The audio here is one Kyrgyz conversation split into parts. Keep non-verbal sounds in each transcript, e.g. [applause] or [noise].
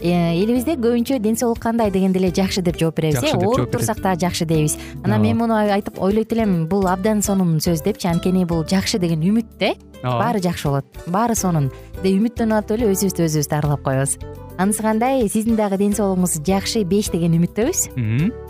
элибизде көбүнчө ден соолук кандай дегенде эле жакшы деп жооп беребиз э? ооруп турсак дагы жакшы дейбиз. Анан мен муну айтып ойлойт элем бул абдан сонун сөз депчи анткени бул жакшы деген үмүт да э ооба баары жакшы болот. Баары сонун. Деп үмүттөнүп атып эле өзүбүздү өзүбүз дарылап коебуз. Анысы кандай сиздин дагы ден соолугуңуз жакшы беш деген үмүттөбүз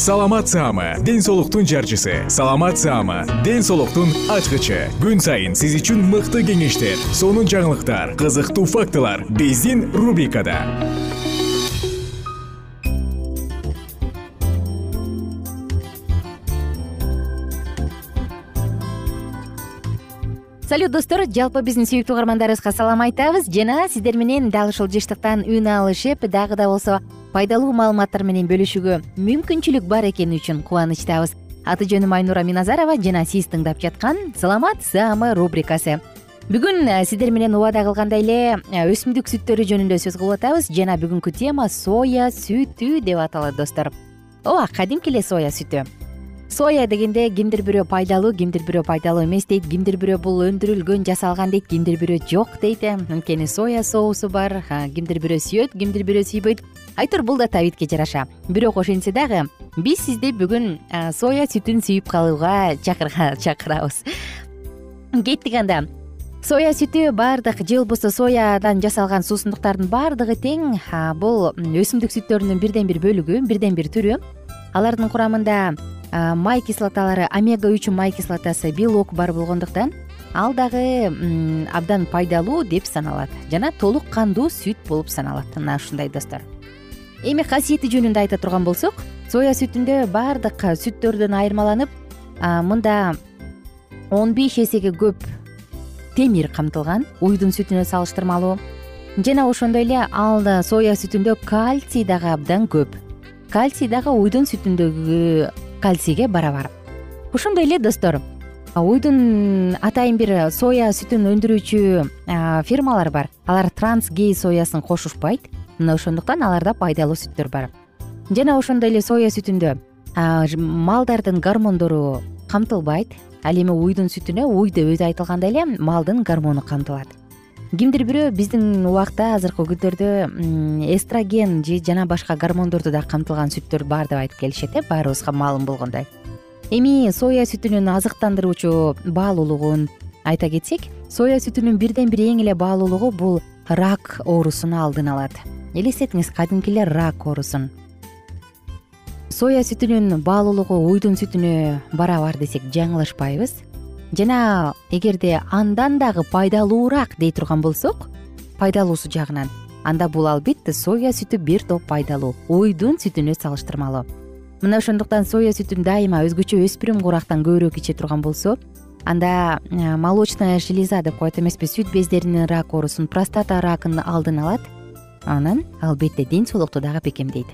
саламат саама ден соолуктун жарчысы. Саламат саама ден соолуктун ачкычы. Күн сайын сиз үчүн мыкты кеңештер сонун жаңылыктар кызыктуу фактылар биздин рубрикада. Салют достор жалпы биздин сүйүктүү угармандарыбызга салам айтабыз. Жана сиздер менен дал ушул жыштыктан үн алышып дагы да болсо пайдалуу маалыматтар менен бөлүшүүгө мүмкүнчүлүк бар экени үчүн кубанычтабыз. Аты жөнүм айнура миназарова жана сиз тыңдап жаткан саламат саама рубрикасы. Бүгүн э, сиздер менен убада кылгандай эле э, өсүмдүк сүттөрү жөнүндө сөз кылып атабыз жана бүгүнкү тема соя сүтү деп аталат достор. Ооба кадимки эле соя сүтү? Соя дегенде кимдир бирөө пайдалуу кимдир бирөө пайдалуу эмес дейт кимдир бирөө бул өндүрүлгөн жасалган дейт кимдир бирөө жок дейт э. Анткени соя соусу бар кимдир бирөө сүйөт кимдир бирөө сүйбөйт айтор бул да табитке жараша. Бирок ошентсе дагы биз сизди бүгүн соя сүтүн сүйүп калууга [laughs] чакырабыз. Кеттик анда. Соя сүтү баардык же болбосо соядан жасалган суусундуктардын баардыгы тең бул өсүмдүк сүттөрүнүн бирден бир бөлүгү бирден бир түрү. Алардын курамында май кислоталары омега үч май кислотасы белок бар болгондуктан ал дагы абдан пайдалуу деп саналат. Жана толук кандуу сүт болуп саналат. Мына ушундай достор эми касиети жөнүндө айта турган болсок соя сүтүндө баардык сүттөрдөн айырмаланып мында он беш эсеге көп темир камтылган уйдун сүтүнө салыштырмалуу. Жана ошондой эле ал соя сүтүндө кальций дагы абдан көп. Кальций дагы уйдун сүтүндөгү кальцийге барабар. Ошондой эле достор уйдун атайын бир соя сүтүн өндүрүүчү фирмалар бар. Алар транс гей соясын кошушпайт мына ошондуктан аларда пайдалуу сүттөр бар. Жана ошондой эле соя сүтүндө малдардын гормондору камтылбайт. Ал эми уйдун сүтүнө уй деп өзү айтылгандай эле малдын гормону камтылат. Кимдир бирөө биздин убакта азыркы күндөрдө эстроген же жана башка гормондорду да камтылган сүттөр бар деп айтып келишет э баарыбызга маалым болгондой. Эми соя сүтүнүн азыктандыруучу баалуулугун айта кетсек соя сүтүнүн бирден бир эң эле баалуулугу бул рак оорусун алдын алат элестетиңиз кадимки эле рак оорусун. Соя сүтүнүн баалуулугу уйдун сүтүнө барабар десек жаңылышпайбыз. Жана эгерде андан дагы пайдалуураак дей турган болсок пайдалуусу жагынан анда бул албетте соя сүтү бир топ пайдалуу уйдун сүтүнө салыштырмалуу. Мына ошондуктан соя сүтүн дайыма өзгөчө өспүрүм курактан көбүрөөк иче турган болсо анда э, молочная железа деп коет эмеспи сүт бездеринин рак оорусун простата ракын алдын алат анан албетте ден соолукту дагы бекемдейт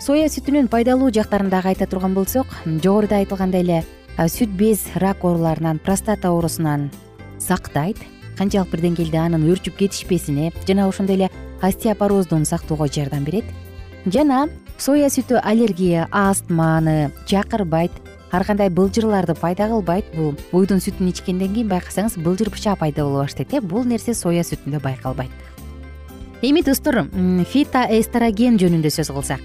соя сүтүнүн пайдалуу жактарын дагы айта турган болсок жогоруда айтылгандай эле сүт без рак ооруларынан простата оорусунан сактайт. Канчалык бир деңгээлде анын өөрчүп кетишпесине жана ошондой эле остеопороздон сактоого жардам берет. Жана соя сүтү аллергия астманы чакырбайт. Ар кандай былжырларды пайда кылбайт бул уйдун сүтүн ичкенден кийин байкасаңыз былжыр бычаа пайда боло баштайт э. Бул нерсе соя сүтүндө байкалбайт эми достор фитоэстроген жөнүндө сөз кылсак.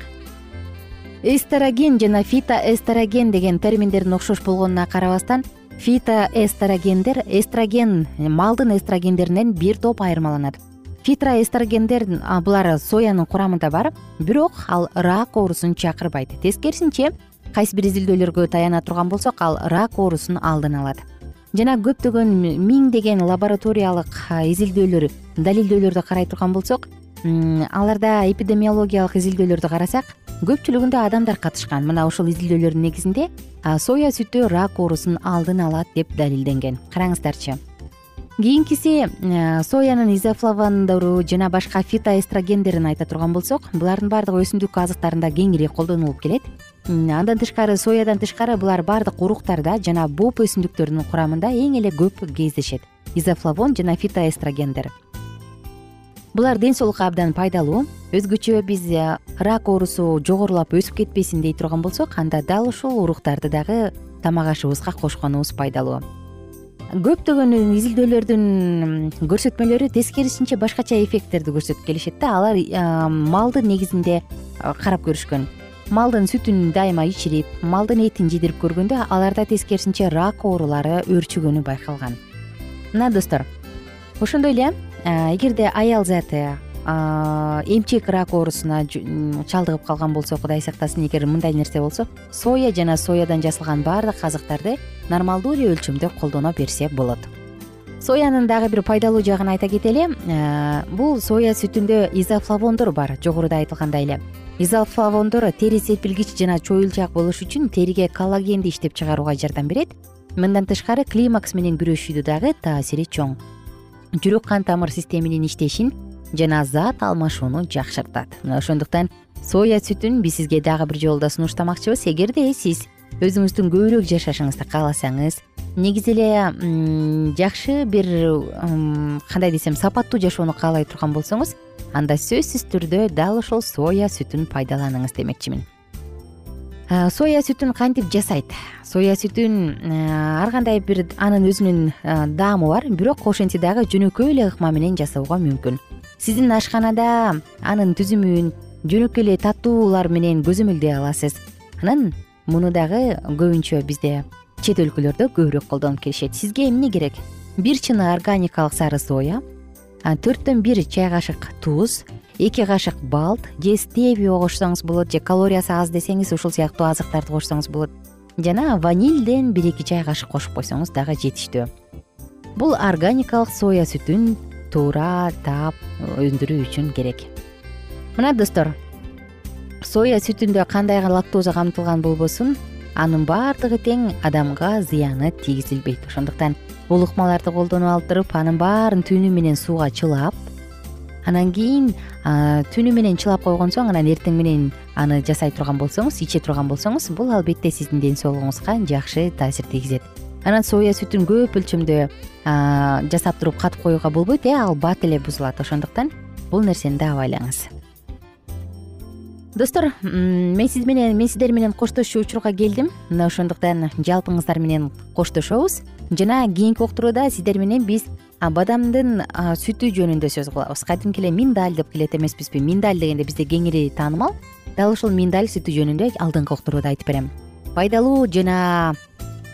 Эстроген жана фитоэстроген деген терминдердин окшош болгонуна карабастан фитоэстрогендер эстроген малдын эстрогендеринен бир топ айырмаланат. Фитроэстрогендер булар соянын курамында бар бирок ал рак оорусун чакырбайт. Тескерисинче кайсы бир изилдөөлөргө таяна турган болсок ал рак оорусун алдын алат жана көптөгөн миңдеген лабораториялык изилдөөлөр далилдөөлөрдү карай турган болсок аларда эпидемиологиялык изилдөөлөрдү карасак көпчүлүгүндө адамдар катышкан. Мына ошол изилдөөлөрдүн негизинде соя сүтү рак оорусун алдын алат деп далилденген. Караңыздарчы. Кийинкиси соянын изофлавондору жана башка фитоэстрогендерин айта турган болсок булардын баардыгы өсүмдүк азыктарында кеңири колдонулуп келет андан тышкары соядан тышкары булар баардык уруктарда жана боп өсүмдүктөрдүн курамында эң эле көп кездешет. Изофлавон жана фитоэстрогендер. Булар ден соолукка абдан пайдалуу өзгөчө биз э, рак оорусу жогорулап өсүп кетпесин дей турган болсок анда дал ушул уруктарды дагы тамак ашыбызга кошконубуз пайдалуу. Көптөгөн изилдөөлөрдүн көрсөтмөлөрү тескерисинче башкача эффекттерди көрсөтүп келишет да алар э, малды негизинде э, карап көрүшкөн малдын сүтүн дайыма ичирип малдын этин жедирип көргөндө аларда тескерисинче рак оорулары өөрчүгөнү байкалган. Мына достор ошондой эле эгерде аял заты эмчек рак оорусуна чалдыгып калган болсо кудай сактасын эгер мындай нерсе болсо соя жана соядан жасалган баардык азыктарды нормалдуу эле өлчөмдө колдоно берсе болот. Соянын дагы бир пайдалуу жагын айта кетели бул соя сүтүндө изофлавондор бар жогоруда айтылгандай эле изофлавондор тери серпилгич жана чоюлчаак болуш үчүн териге коллагенди иштеп чыгарууга жардам берет. Мындан тышкары климакс менен күрөшүүдө дагы таасири чоң. Жүрөк кан тамыр системинин иштешин жана зат алмашууну жакшыртат. Мына ошондуктан соя сүтүн биз сизге дагы бир жолу да сунуштамакчыбыз. Эгерде сиз өзүңүздүн көбүрөөк жашашыңызды кааласаңыз негизи эле жакшы бир кандай десем сапаттуу жашоону каалай турган болсоңуз анда сөзсүз түрдө дал ушул соя сүтүн пайдаланыңыз демекчимин. Соя сүтүн кантип жасайт? Соя сүтүн ар кандай бир анын өзүнүн даамы бар бирок ошентсе дагы жөнөкөй эле ыкма менен жасоого мүмкүн. Сиздин ашканада анын түзүмүн жөнөкөй эле таттуулар менен көзөмөлдөй аласыз. Анан муну дагы көбүнчө бизде чет өлкөлөрдө көбүрөөк колдонуп келишет. Сизге эмне керек? Бир чыны органикалык сары соя төрттөн бир чай кашык туз эки кашык балт же стевио кошсоңуз болот же калориясы аз десеңиз ушул сыяктуу азыктарды кошсоңуз болот. Жана ванильден бир эки чай кашык кошуп койсоңуз дагы жетиштүү. Бул органикалык соя сүтүн туура таап өндүрүү үчүн керек. Мына достор соя сүтүндө кандай лактоза камтылган болбосун анын баардыгы тең адамга зыяны тийгизилбейт. Ошондуктан бул ыкмаларды колдонуп алып туруп анын баарын түнү менен сууга чылап анан кийин түнү менен чылап койгон соң анан эртең менен аны жасай турган болсоңуз иче турган болсоңуз бул албетте сиздин ден соолугуңузга жакшы таасир тийгизет. Анан соя сүтүн көп өлчөмдө жасап туруп катып коюуга болбойт э ал бат эле бузулат. Ошондуктан бул нерсени да абайлаңыз достор мен сиз менен мен сиздер менен коштошчу учурга келдим. Мына ошондуктан жалпыңыздар менен коштошобуз. Жана кийинки уктурууда сиздер менен биз бадамдын сүтү жөнүндө сөз кылабыз. Кадимки эле миндаль деп келет эмеспизби. Миндаль дегенде бизде кеңири таанымал. Дал ушул миндаль сүтү жөнүндө алдыңкы уктурууда айтып берем. Пайдалуу жана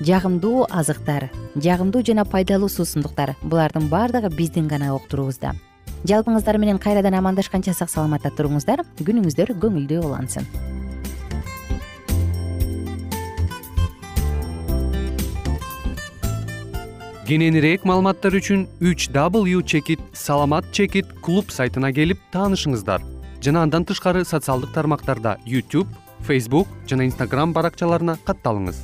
жагымдуу азыктар жагымдуу жана пайдалуу суусундуктар. Булардын баардыгы биздин гана уктуруубузда жалпыңыздар менен кайрадан амандашканча сак саламатта туруңуздар. Күнүңүздөр көңүлдүү улансын. Кененирээк маалыматтар үчүн үч w чекит саламат чекит клуб сайтына келип таанышыңыздар. Жана андан тышкары социалдык тармактарда youtube facebook жана instagram баракчаларына катталыңыз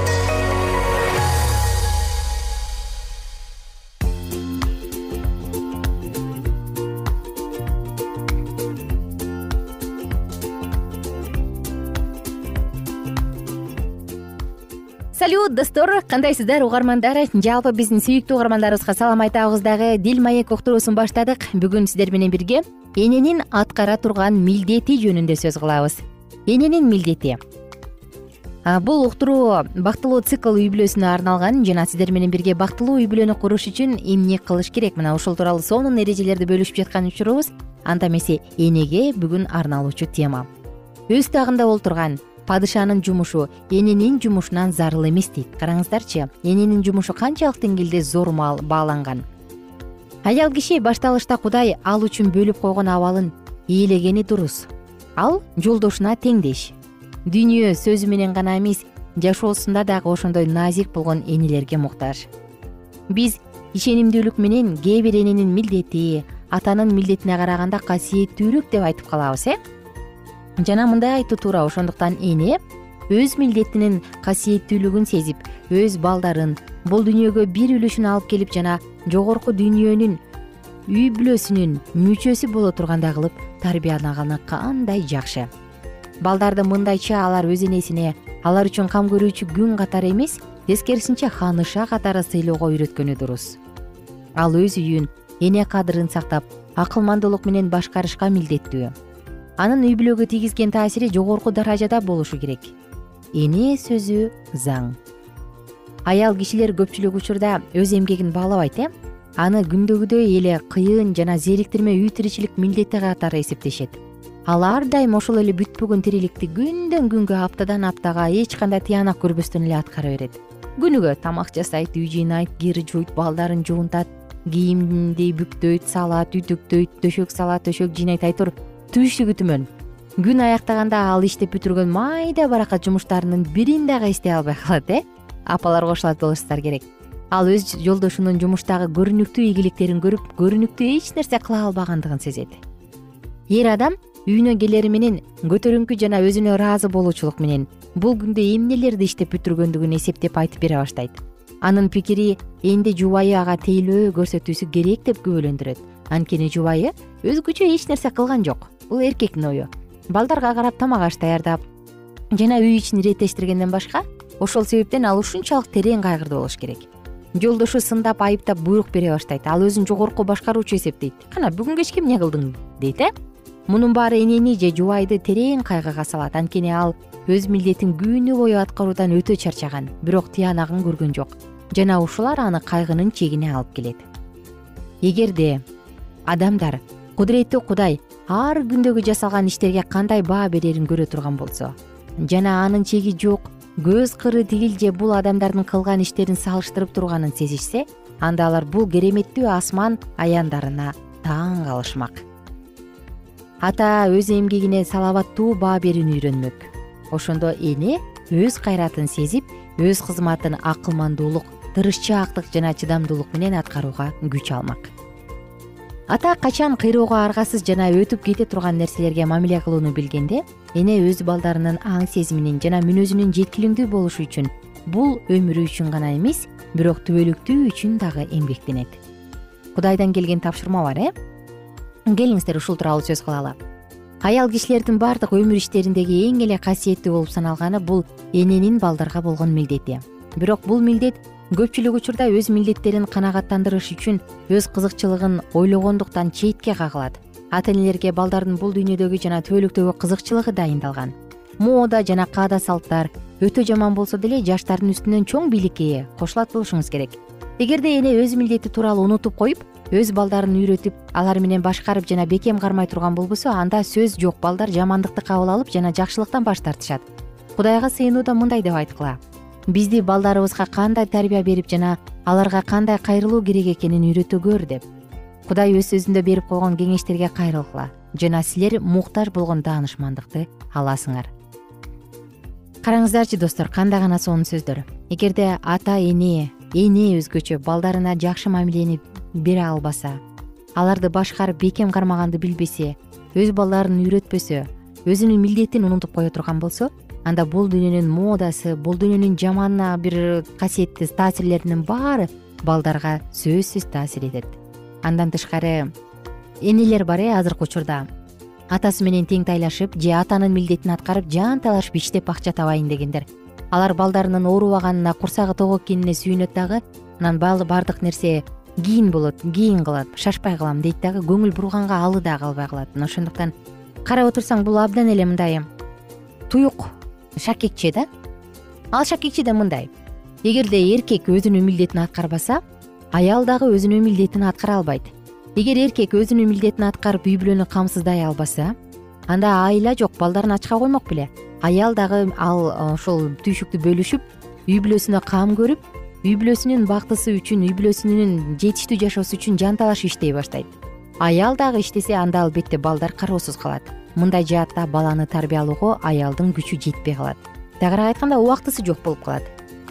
достор кандайсыздар угармандар? Жалпы биздин сүйүктүү угармандарыбызга салам айтабыз дагы. Дил маек уктуруусун баштадык. Бүгүн сиздер менен бирге эненин аткара турган милдети жөнүндө сөз кылабыз. Эненин милдети. Бул уктуруу бактылуу цикл үй бүлөсүнө арналган жана сиздер менен бирге бактылуу үй бүлөнү куруш үчүн эмне кылыш керек? Мына ушул тууралуу сонун эрежелерди бөлүшүп жаткан учурубуз. Анда эмесе энеге бүгүн арналуучу тема. Өз тагында олтурган падышанын жумушу эненин жумушунан зарыл эмес дейт. Караңыздарчы эненин жумушу канчалык деңгээлде зор бааланган. Аял киши башталышта кудай ал үчүн бөлүп койгон абалын ээлегени дурус. Ал жолдошуна теңдеш. Дүйнө сөзү менен гана эмес жашоосунда дагы ошондой назик болгон энелерге муктаж. Биз ишенимдүүлүк менен кээ бир эненин милдети атанын милдетине караганда касиеттүүрөөк деп айтып калабыз э жана мындай айтуу туура ошондуктан эне өз милдетинин касиеттүүлүгүн сезип өз балдарын бул дүйнөгө бир үлүшүн алып келип жана жогорку дүйнөнүн үй бүлөсүнүн мүчөсү боло тургандай кылып тарбиялаганы кандай жакшы. Балдарды мындайча алар өз энесине алар үчүн кам көрүүчү күң катары эмес тескерисинче ханыша катары сыйлоого үйрөткөнү дурус. Ал өз үйүн эне кадырын сактап акылмандуулук менен башкарышка милдеттүү анын үй бүлөгө тийгизген таасири жогорку даражада болушу керек. Эне сөзү заң. Аял кишилер көпчүлүк учурда өз эмгегин баалабайт э? Аны күндөгүдөй эле кыйын жана зериктирме үй тиричилик милдети катары эсептешет. Ал ар дайым ошол эле бүтпөгөн тириликти күндөн күнгө аптадан аптага эч кандай тыянак көрбөстөн эле аткара берет. Күнүгө тамак жасайт үй жыйнайт кир жууйт балдарын жуунтат кийимди бүктөйт салат үтүктөйт төшөк салат төшөк жыйнайт айтор түйшүгү түмөн. Күн аяктаганда ал иштеп бүтүргөн майда баракат жумуштарынын бирин дагы эстей албай калат э? Апалар кошулат болушуңуздар керек. Ал өз жолдошунун жумуштагы көрүнүктүү ийгиликтерин көрүп көрүнүктүү эч нерсе кыла албагандыгын сезет. Эр адам үйүнө келери менен көтөрүңкү жана өзүнө ыраазы болуучулук менен бул күндө эмнелерди иштеп бүтүргөндүгүн эсептеп айтып бере баштайт. Анын пикири энди жубайы ага тейлөө көрсөтүүсү керек деп күбөлөндүрөт анткени жубайы өзгөчө эч нерсе кылган жок. Бул эркектин ою балдарга карап тамак аш даярдап жана үй ичин иреттештиргенден башка ошол себептен ал ушунчалык терең кайгырды болуш керек. Жолдошу сындап айыптап буйрук бере баштайт ал өзүн жогорку башкаруучу эсептейт. Кана бүгүн кечке эмне кылдың дейт э? Мунун баары энени же жубайды терең кайгыга салат. Анткени ал өз милдетин күнү бою аткаруудан өтө чарчаган бирок тыянагын көргөн жок. Жана ушулар аны кайгынын чегине алып келет. Эгерде адамдар кудуреттүү кудай ар күндөгү жасалган иштерге кандай баа берерин көрө турган болсо жана анын чеги жок көз кыры тигил же бул адамдардын кылган иштерин салыштырып турганын сезишсе анда алар бул кереметтүү асман аяндарына таң калышмак. Ата өз эмгегине салабаттуу баа берүүнү үйрөнмөк. Ошондо эне өз кайратын сезип өз кызматын акылмандуулук тырышчаактык жана чыдамдуулук менен аткарууга күч алмак ата качан кыйроого аргасыз жана өтүп кете турган нерселерге мамиле кылууну билгенде эне өз балдарынын аң сезиминин жана мүнөзүнүн жеткилиңдүү болушу үчүн бул өмүрү үчүн гана эмес бирок түбөлүктүү үчүн дагы эмгектенет. Кудайдан келген тапшырма бар э? Келиңиздер ушул тууралуу сөз кылалы аял кишилердин баардык өмүр иштериндеги эң эле касиеттүү болуп саналганы бул эненин балдарга болгон милдети бирок бул милдет көпчүлүк учурда өз милдеттерин канагаттандырыш үчүн өз кызыкчылыгын ойлогондуктан четке кагылат. Ата энелерге балдардын бул дүйнөдөгү жана түбөлүктөгү кызыкчылыгы дайындалган. Мода жана каада салттар өтө жаман болсо деле жаштардын үстүнөн чоң бийликке ээ кошулат болушуңуз керек. Эгерде эне өз милдети тууралуу унутуп коюп өз балдарын үйрөтүп алар менен башкарып жана бекем кармай турган болбосо анда сөз жок балдар жамандыкты кабыл алып жана жакшылыктан баш тартышат. Кудайга сыйынууда мындай деп айткыла бизди балдарыбызга кандай тарбия берип жана аларга кандай кайрылуу керек экенин үйрөтө көр деп. Кудай өз сөзүндө берип койгон кеңештерге кайрылгыла жана силер муктаж болгон даанышмандыкты аласыңар. Караңыздарчы достор кандай гана сонун сөздөр. Эгерде ата эне эне өзгөчө балдарына жакшы мамилени бере албаса аларды башкарып бекем кармаганды билбесе өз балдарын үйрөтпөсө өзүнүн милдетин унутуп кое турган болсо анда бул дүйнөнүн модасы бул дүйнөнүн жаман бир касиеттүү таасирлеринин баары балдарга сөзсүз таасир этет. Андан тышкары энелер бар э азыркы учурда. Атасы менен тең тайлашып же атанын милдетин аткарып жан талашып иштеп акча табайын дегендер. Алар балдарынын оорубаганына курсагы ток экенине сүйүнөт дагы анан баардык нерсе кийин болот кийин кылат шашпай калам дейт дагы көңүл бурганга алы да калбай калат. Мына ошондуктан карап отурсаң бул абдан эле мындай туюк шакекче да? Ал шакекче да мындай. Эгерде эркек өзүнүн милдетин аткарбаса аял дагы өзүнүн милдетин аткара албайт. Эгер эркек өзүнүн милдетин аткарып үй бүлөнү камсыздай албаса анда айла жок балдарын ачка коймок беле. Аял дагы ал ошол түйшүктү бөлүшүп үй бүлөсүнө кам көрүп үй бүлөсүнүн бактысы үчүн үй бүлөсүнүн жетиштүү жашоосу үчүн жан талашып иштей баштайт. Аял дагы иштесе анда албетте балдар кароосуз калат мындай жаатта баланы тарбиялоого аялдын күчү жетпей калат. Тагыраак айтканда убактысы жок болуп калат.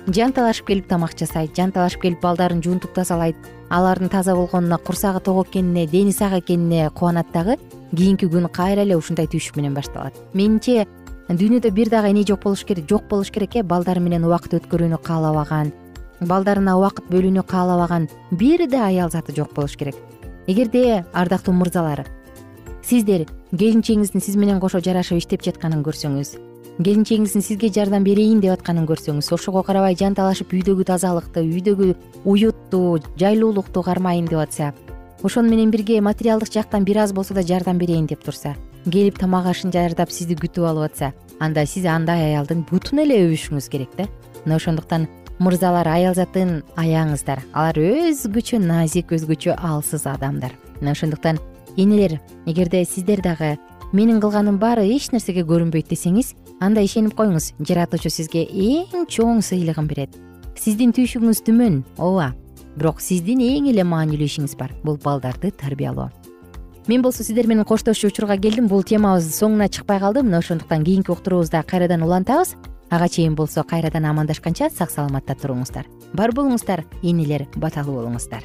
Жан талашып келип тамак жасайт жан талашып келип балдарын жуунтук тазалайт. Алардын таза болгонуна курсагы ток экенине дени сак экенине кубанат дагы кийинки күн кайра эле ушундай түйшүк менен башталат. Менимче дүйнөдө бир дагы эне жок болуш керек э балдары менен убакыт өткөрүүнү каалабаган балдарына убакыт бөлүүнү каалабаган бир да аял заты жок болуш керек. Эгерде ардактуу мырзалар сиздер келинчегиңиздин сиз менен кошо жарашып иштеп жатканын көрсөңүз. Келинчегиңиздин сизге жардам берейин деп атканын көрсөңүз. Ошого карабай жан талашып үйдөгү тазалыкты үйдөгү уютту жайлуулукту кармайын деп атса ошону менен бирге материалдык жактан бир аз болсо да жардам берейин деп турса келип тамак ашын даярдап сизди күтүп алып атса анда сиз андай аялдын бутун эле өбүшүңүз керек да. Мына ошондуктан мырзалар аял затын аяңыздар алар өзгөчө назик өзгөчө алсыз адамдар. Мына ошондуктан энелер эгерде сиздер дагы менин кылганым баары эч нерсеге көрүнбөйт десеңиз анда ишенип коюңуз. Жаратуучу сизге эң чоң сыйлыгын берет. Сиздин түйшүгүңүз түмөн ооба. Бирок сиздин эң эле маанилүү ишиңиз бар. Бул балдарды тарбиялоо. Мен болсо сиздер менен коштошчу учурга келдим. Бул темабыз соңуна чыкпай калды мына ошондуктан кийинки уктуруубузда кайрадан улантабыз. Ага чейин болсо кайрадан амандашканча сак саламатта туруңуздар. Бар болуңуздар энелер баталуу болуңуздар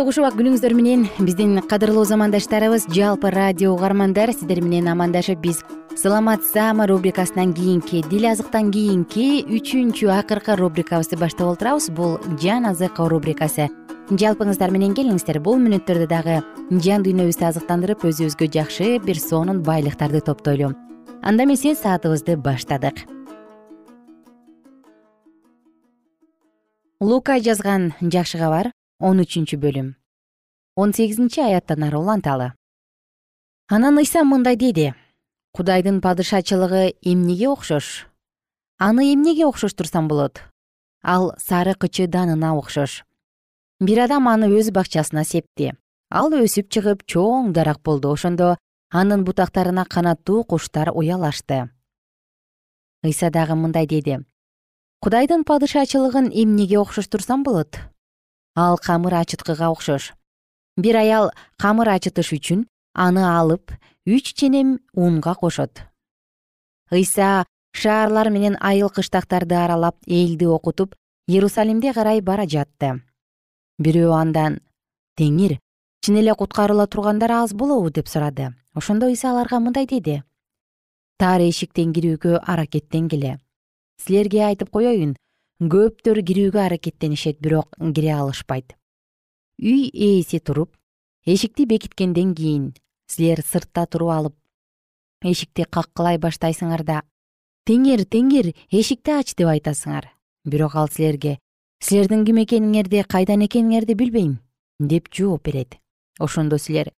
кушубак күнүңүздөр менен биздин кадырлуу замандаштарыбыз жалпы радио угармандар сиздер менен амандашып биз саламат саама рубрикасынан кийинки дил азыктан кийинки үчүнчү акыркы рубрикабызды баштап олтурабыз. Бул жан азык рубрикасы. Жалпыңыздар менен келиңиздер. Бул мүнөттөрдө дагы жан дүйнөбүздү азыктандырып өзүбүзгө жакшы бир сонун байлыктарды топтойлу анда эмесе саатыбызды баштадык. Лука жазган жакшы кабар он үчүнчү бөлүм. Он сегизинчи аяттан ары уланталы. Анан ыйса мындай деди. Кудайдын падышачылыгы эмнеге окшош? Аны эмнеге окшоштурсам болот? Ал сары кычы данына окшош. Бир адам аны өз бакчасына септи. Ал өсүп чыгып чоң дарак болду. Ошондо анын бутактарына канаттуу куштар уялашты ыйса дагы мындай деди. Кудайдын падышачылыгын эмнеге окшоштурсам болот ал камыр ачыткыга окшош. Бир аял камыр ачытыш үчүн аны алып үч ченем унга кошот. Ыйса шаарлар менен айыл кыштактарды аралап элди окутуп иерусалимге карай бара жатты. Бирөө андан теңир чын эле куткарыла тургандар аз болобу? деп сурады ошондо ыйса аларга мындай деди. Тар эшиктен кирүүгө аракеттенгиле силерге айтып коеюн көптөр кирүүгө аракеттенишет бирок кире алышпайт. Үй ээси туруп эшикти бекиткенден кийин силер сыртта туруп алып эшикти каккылай баштайсыңар да теңир теңир эшикти ач деп айтасыңар. Бирок ал силерге силердин ким экениңерди кайдан экениңерди билбейм деп жооп берет. Ошондо силер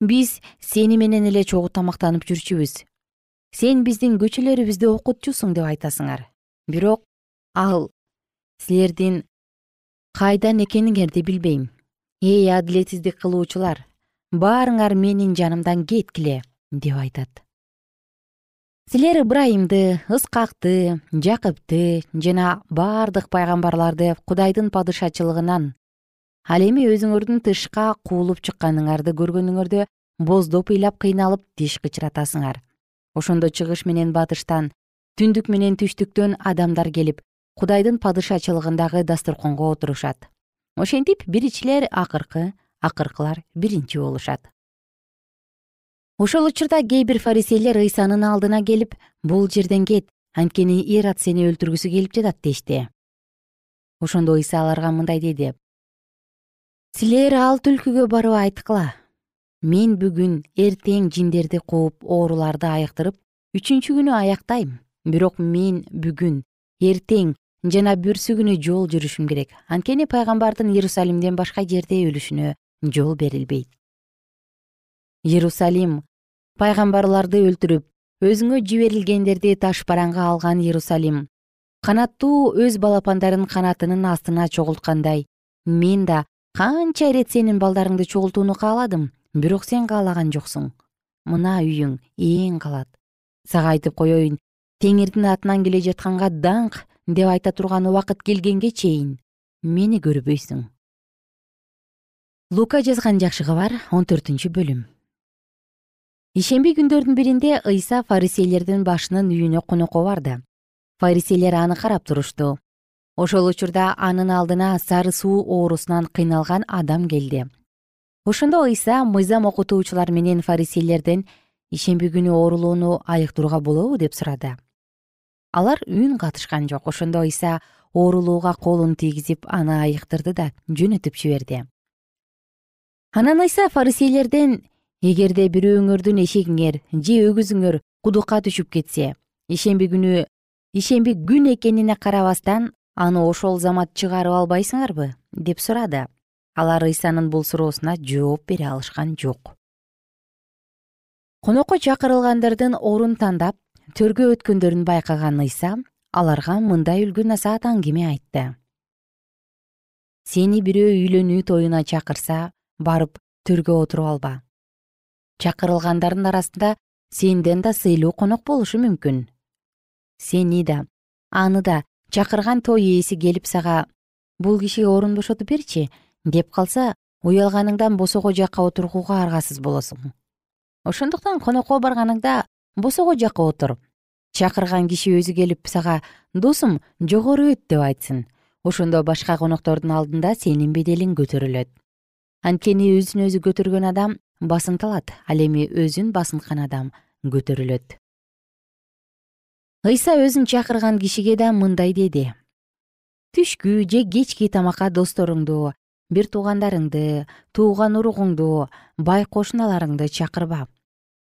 биз сени менен эле чогуу тамактанып жүрчүбүз. Сен биздин көчөлөрүбүздү окутчусуң деп айтасыңар. Бирок ал силердин кайдан экениңерди билбейм. Эй адилетсиздик кылуучулар баарыңар менин жанымдан кеткиле деп айтат. Силер ыбрайымды ыскакты жакыпты жана бардык пайгамбарларды кудайдын падышачылыгынан ал эми өзүңөрдүн тышка куулуп чыкканыңарды көргөнүңөрдө боздоп ыйлап кыйналып тиш кычыратасыңар. Ошондо чыгыш менен батыштан түндүк менен түштүктөн адамдар келип кудайдын падышачылыгындагы дасторконго отурушат. Ошентип биринчилер акыркы акыркылар биринчи болушат. Ошол учурда кээ бир фарисейлер ыйсанын алдына келип бул жерден кет анткени ирод сени өлтүргүсү келип жатат дешти. Ошондо ыйса аларга мындай деди. Силер ал түлкүгө барып айткыла. Мен бүгүн эртең жиндерди кууп ооруларды айыктырып үчүнчү күнү аяктайм. Бирок мен бүгүн эртең жана бүрсү күнү жол жүрүшүм керек. Анткени пайгамбардын иерусалимден башка жерде өлүшүнө жол берилбейт. Иерусалим пайгамбарларды өлтүрүп өзүңө жиберилгендерди таш бараңга алган иерусалим канаттуу өз балапандарын канатынын астына чогулткандай мен да канча ирет сенин балдарыңды чогултууну кааладым бирок сен каалаган жоксуң. Мына үйүң ээн калат. Сага айтып коеюн теңирдин атынан келе жатканга даңк деп айта турган убакыт келгенге чейин мени көрбөйсүң. Лука жазган жакшы кабар он төртүнчү бөлүм. Ишемби күндөрдүн биринде ыйса фарисейлердин башынын үйүнө конокко барды фарисейлер аны карап турушту ошол учурда анын алдына сары суу оорусунан кыйналган адам келди. Ошондо ыйса мыйзам окутуучулар менен фарисейлерден ишемби күнү оорулууну айыктырууга болобу деп сурады алар үн катышкан жок. Ошондо ыйса оорулууга колун тийгизип аны айыктырды да жөнөтүп жиберди. Анан ыйса фарисейлерден эгерде бирөөңөрдүн эшегиңер же өгүзүңөр кудукка түшүп кетсе ишемби күнү ишемби күн экенине карабастан аны ошол замат чыгарып албайсыңарбы? деп сурады. Алар ыйсанын бул суроосуна жооп бере алышкан жок. Конокко чакырылгандардын орун тандап төргө өткөндөрүн байкаган ыйса аларга мындай үлгү насаат аңгеме айтты. Сени бирөө үйлөнүү тоюна чакырса барып төргө отуруп алба. Чакырылгандардын арасында сенден да сыйлуу конок болушу мүмкүн. Сени да аны да чакырган той ээси келип сага бул кишиге орун бошотуп берчи деп калса уялганыңдан босого жакка отурууга аргасыз болосуң. Ошондуктан конокко барганыңда босого жакка отур чакырган киши өзү келип сага досум жогору өт деп айтсын. Ошондо башка коноктордун алдында сенин беделиң көтөрүлөт. Анткени өзүн өзү көтөргөн адам басынтылат ал эми өзүн басынткан адам көтөрүлөт. Ыйса өзүн чакырган кишиге да мындай деди. Түшкү же кечки тамакка досторуңду бир туугандарыңды тууган уругуңду бай кошуналарыңды чакырба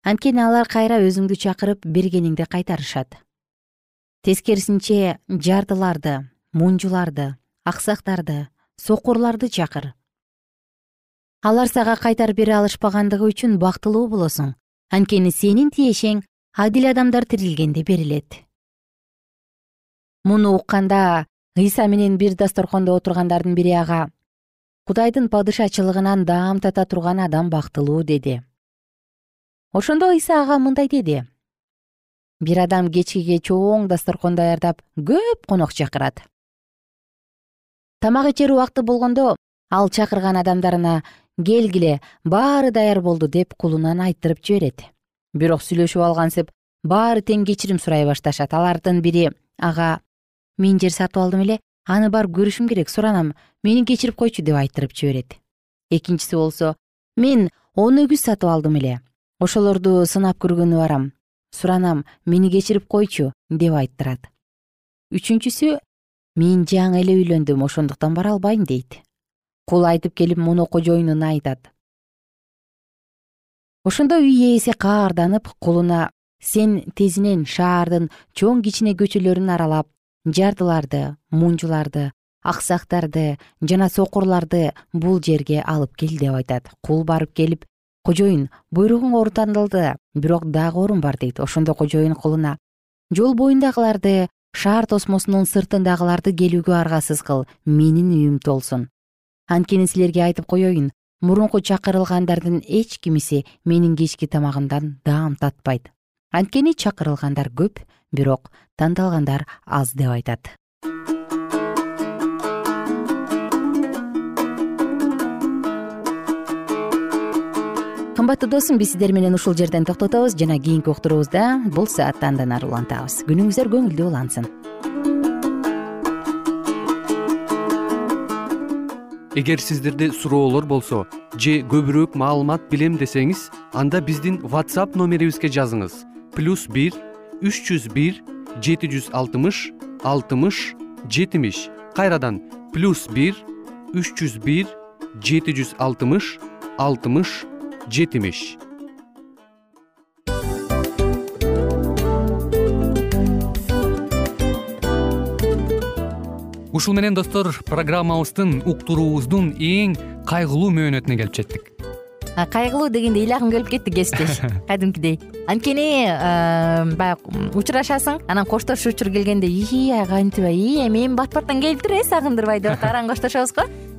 анткени алар кайра өзүңдү чакырып бергениңди кайтарышат. Тескерисинче жардыларды мунжуларды аксактарды сокурларды чакыр. Алар сага кайтарып бере алышпагандыгы үчүн бактылуу болосуң. Анткени сенин тиешең адил адамдар тирилгенде берилет. Муну укканда ыйса менен бир дасторкондо отургандардын бири ага кудайдын падышачылыгынан даам тата турган адам бактылуу деди ошондо ыйса ага мындай деди. Бир адам кечкиге чоң дасторкон даярдап көп конок чакырат. Тамак ичер убакыты болгондо ал чакырган адамдарына келгиле баары даяр болду деп кулунан айттырып жиберет. Бирок сүйлөшүп алгансып баары тең кечирим сурай башташат. Алардын бири ага мен жер сатып алдым эле аны барып көрүшүм керек суранам мени кечирип койчу деп айттырып жиберет. Экинчиси болсо мен он өгүз сатып алдым эле ошолорду сынап көргөнү барам. Суранам мени кечирип койчу деп айттырат. Үчүнчүсү мен жаңы эле үйлөндүм ошондуктан бара албайм дейт. Кул айтып келип муну кожоюнуна айтат. Ошондо үй ээси каарданып кулуна сен тезинен шаардын чоң кичине көчөлөрүн аралап жардыларды мунжуларды аксактарды жана сокурларды бул жерге алып кел деп айтат. Кул барып келип кожоюн буйругуң ордондолду бирок дагы орун бар дейт ошондо кожоюн кулуна жол боюндагыларды шаар тосмосунун сыртындагыларды келүүгө аргасыз кыл менин үйүм толсун. Анткени силерге айтып коеюн мурунку чакырылгандардын эч кимиси менин кечки тамагымдан даам татпайт. Анткени чакырылгандар көп бирок тандалгандар аз деп айтат кымбаттуу досум биз сиздер менен ушул жерден токтотобуз жана кийинки уктуруубузда бул саатты андан ары улантабыз. Күнүңүздөр көңүлдүү улансын. Эгер сиздерде суроолор болсо же көбүрөөк маалымат билем десеңиз анда биздин whatsapp номерибизге жазыңыз. Плюс бир үч жүз бир жети жүз алтымыш алтымыш жетимиш. Кайрадан плюс бир үч жүз бир жети жүз алтымыш алтымыш жетимиш. Ушул менен достор программабыздын уктуруубуздун эң кайгылуу мөөнөтүнө келип жеттик. Кайгылуу дегенде ыйлагым келип кетти кесиптеш. [laughs] Кадимкидей. Анткени баягы учурашасың анан коштошуу учур келгенде ии кантип ии эми бат баттан келиптир э сагындырбай деп [laughs] атып араң коштошобуз го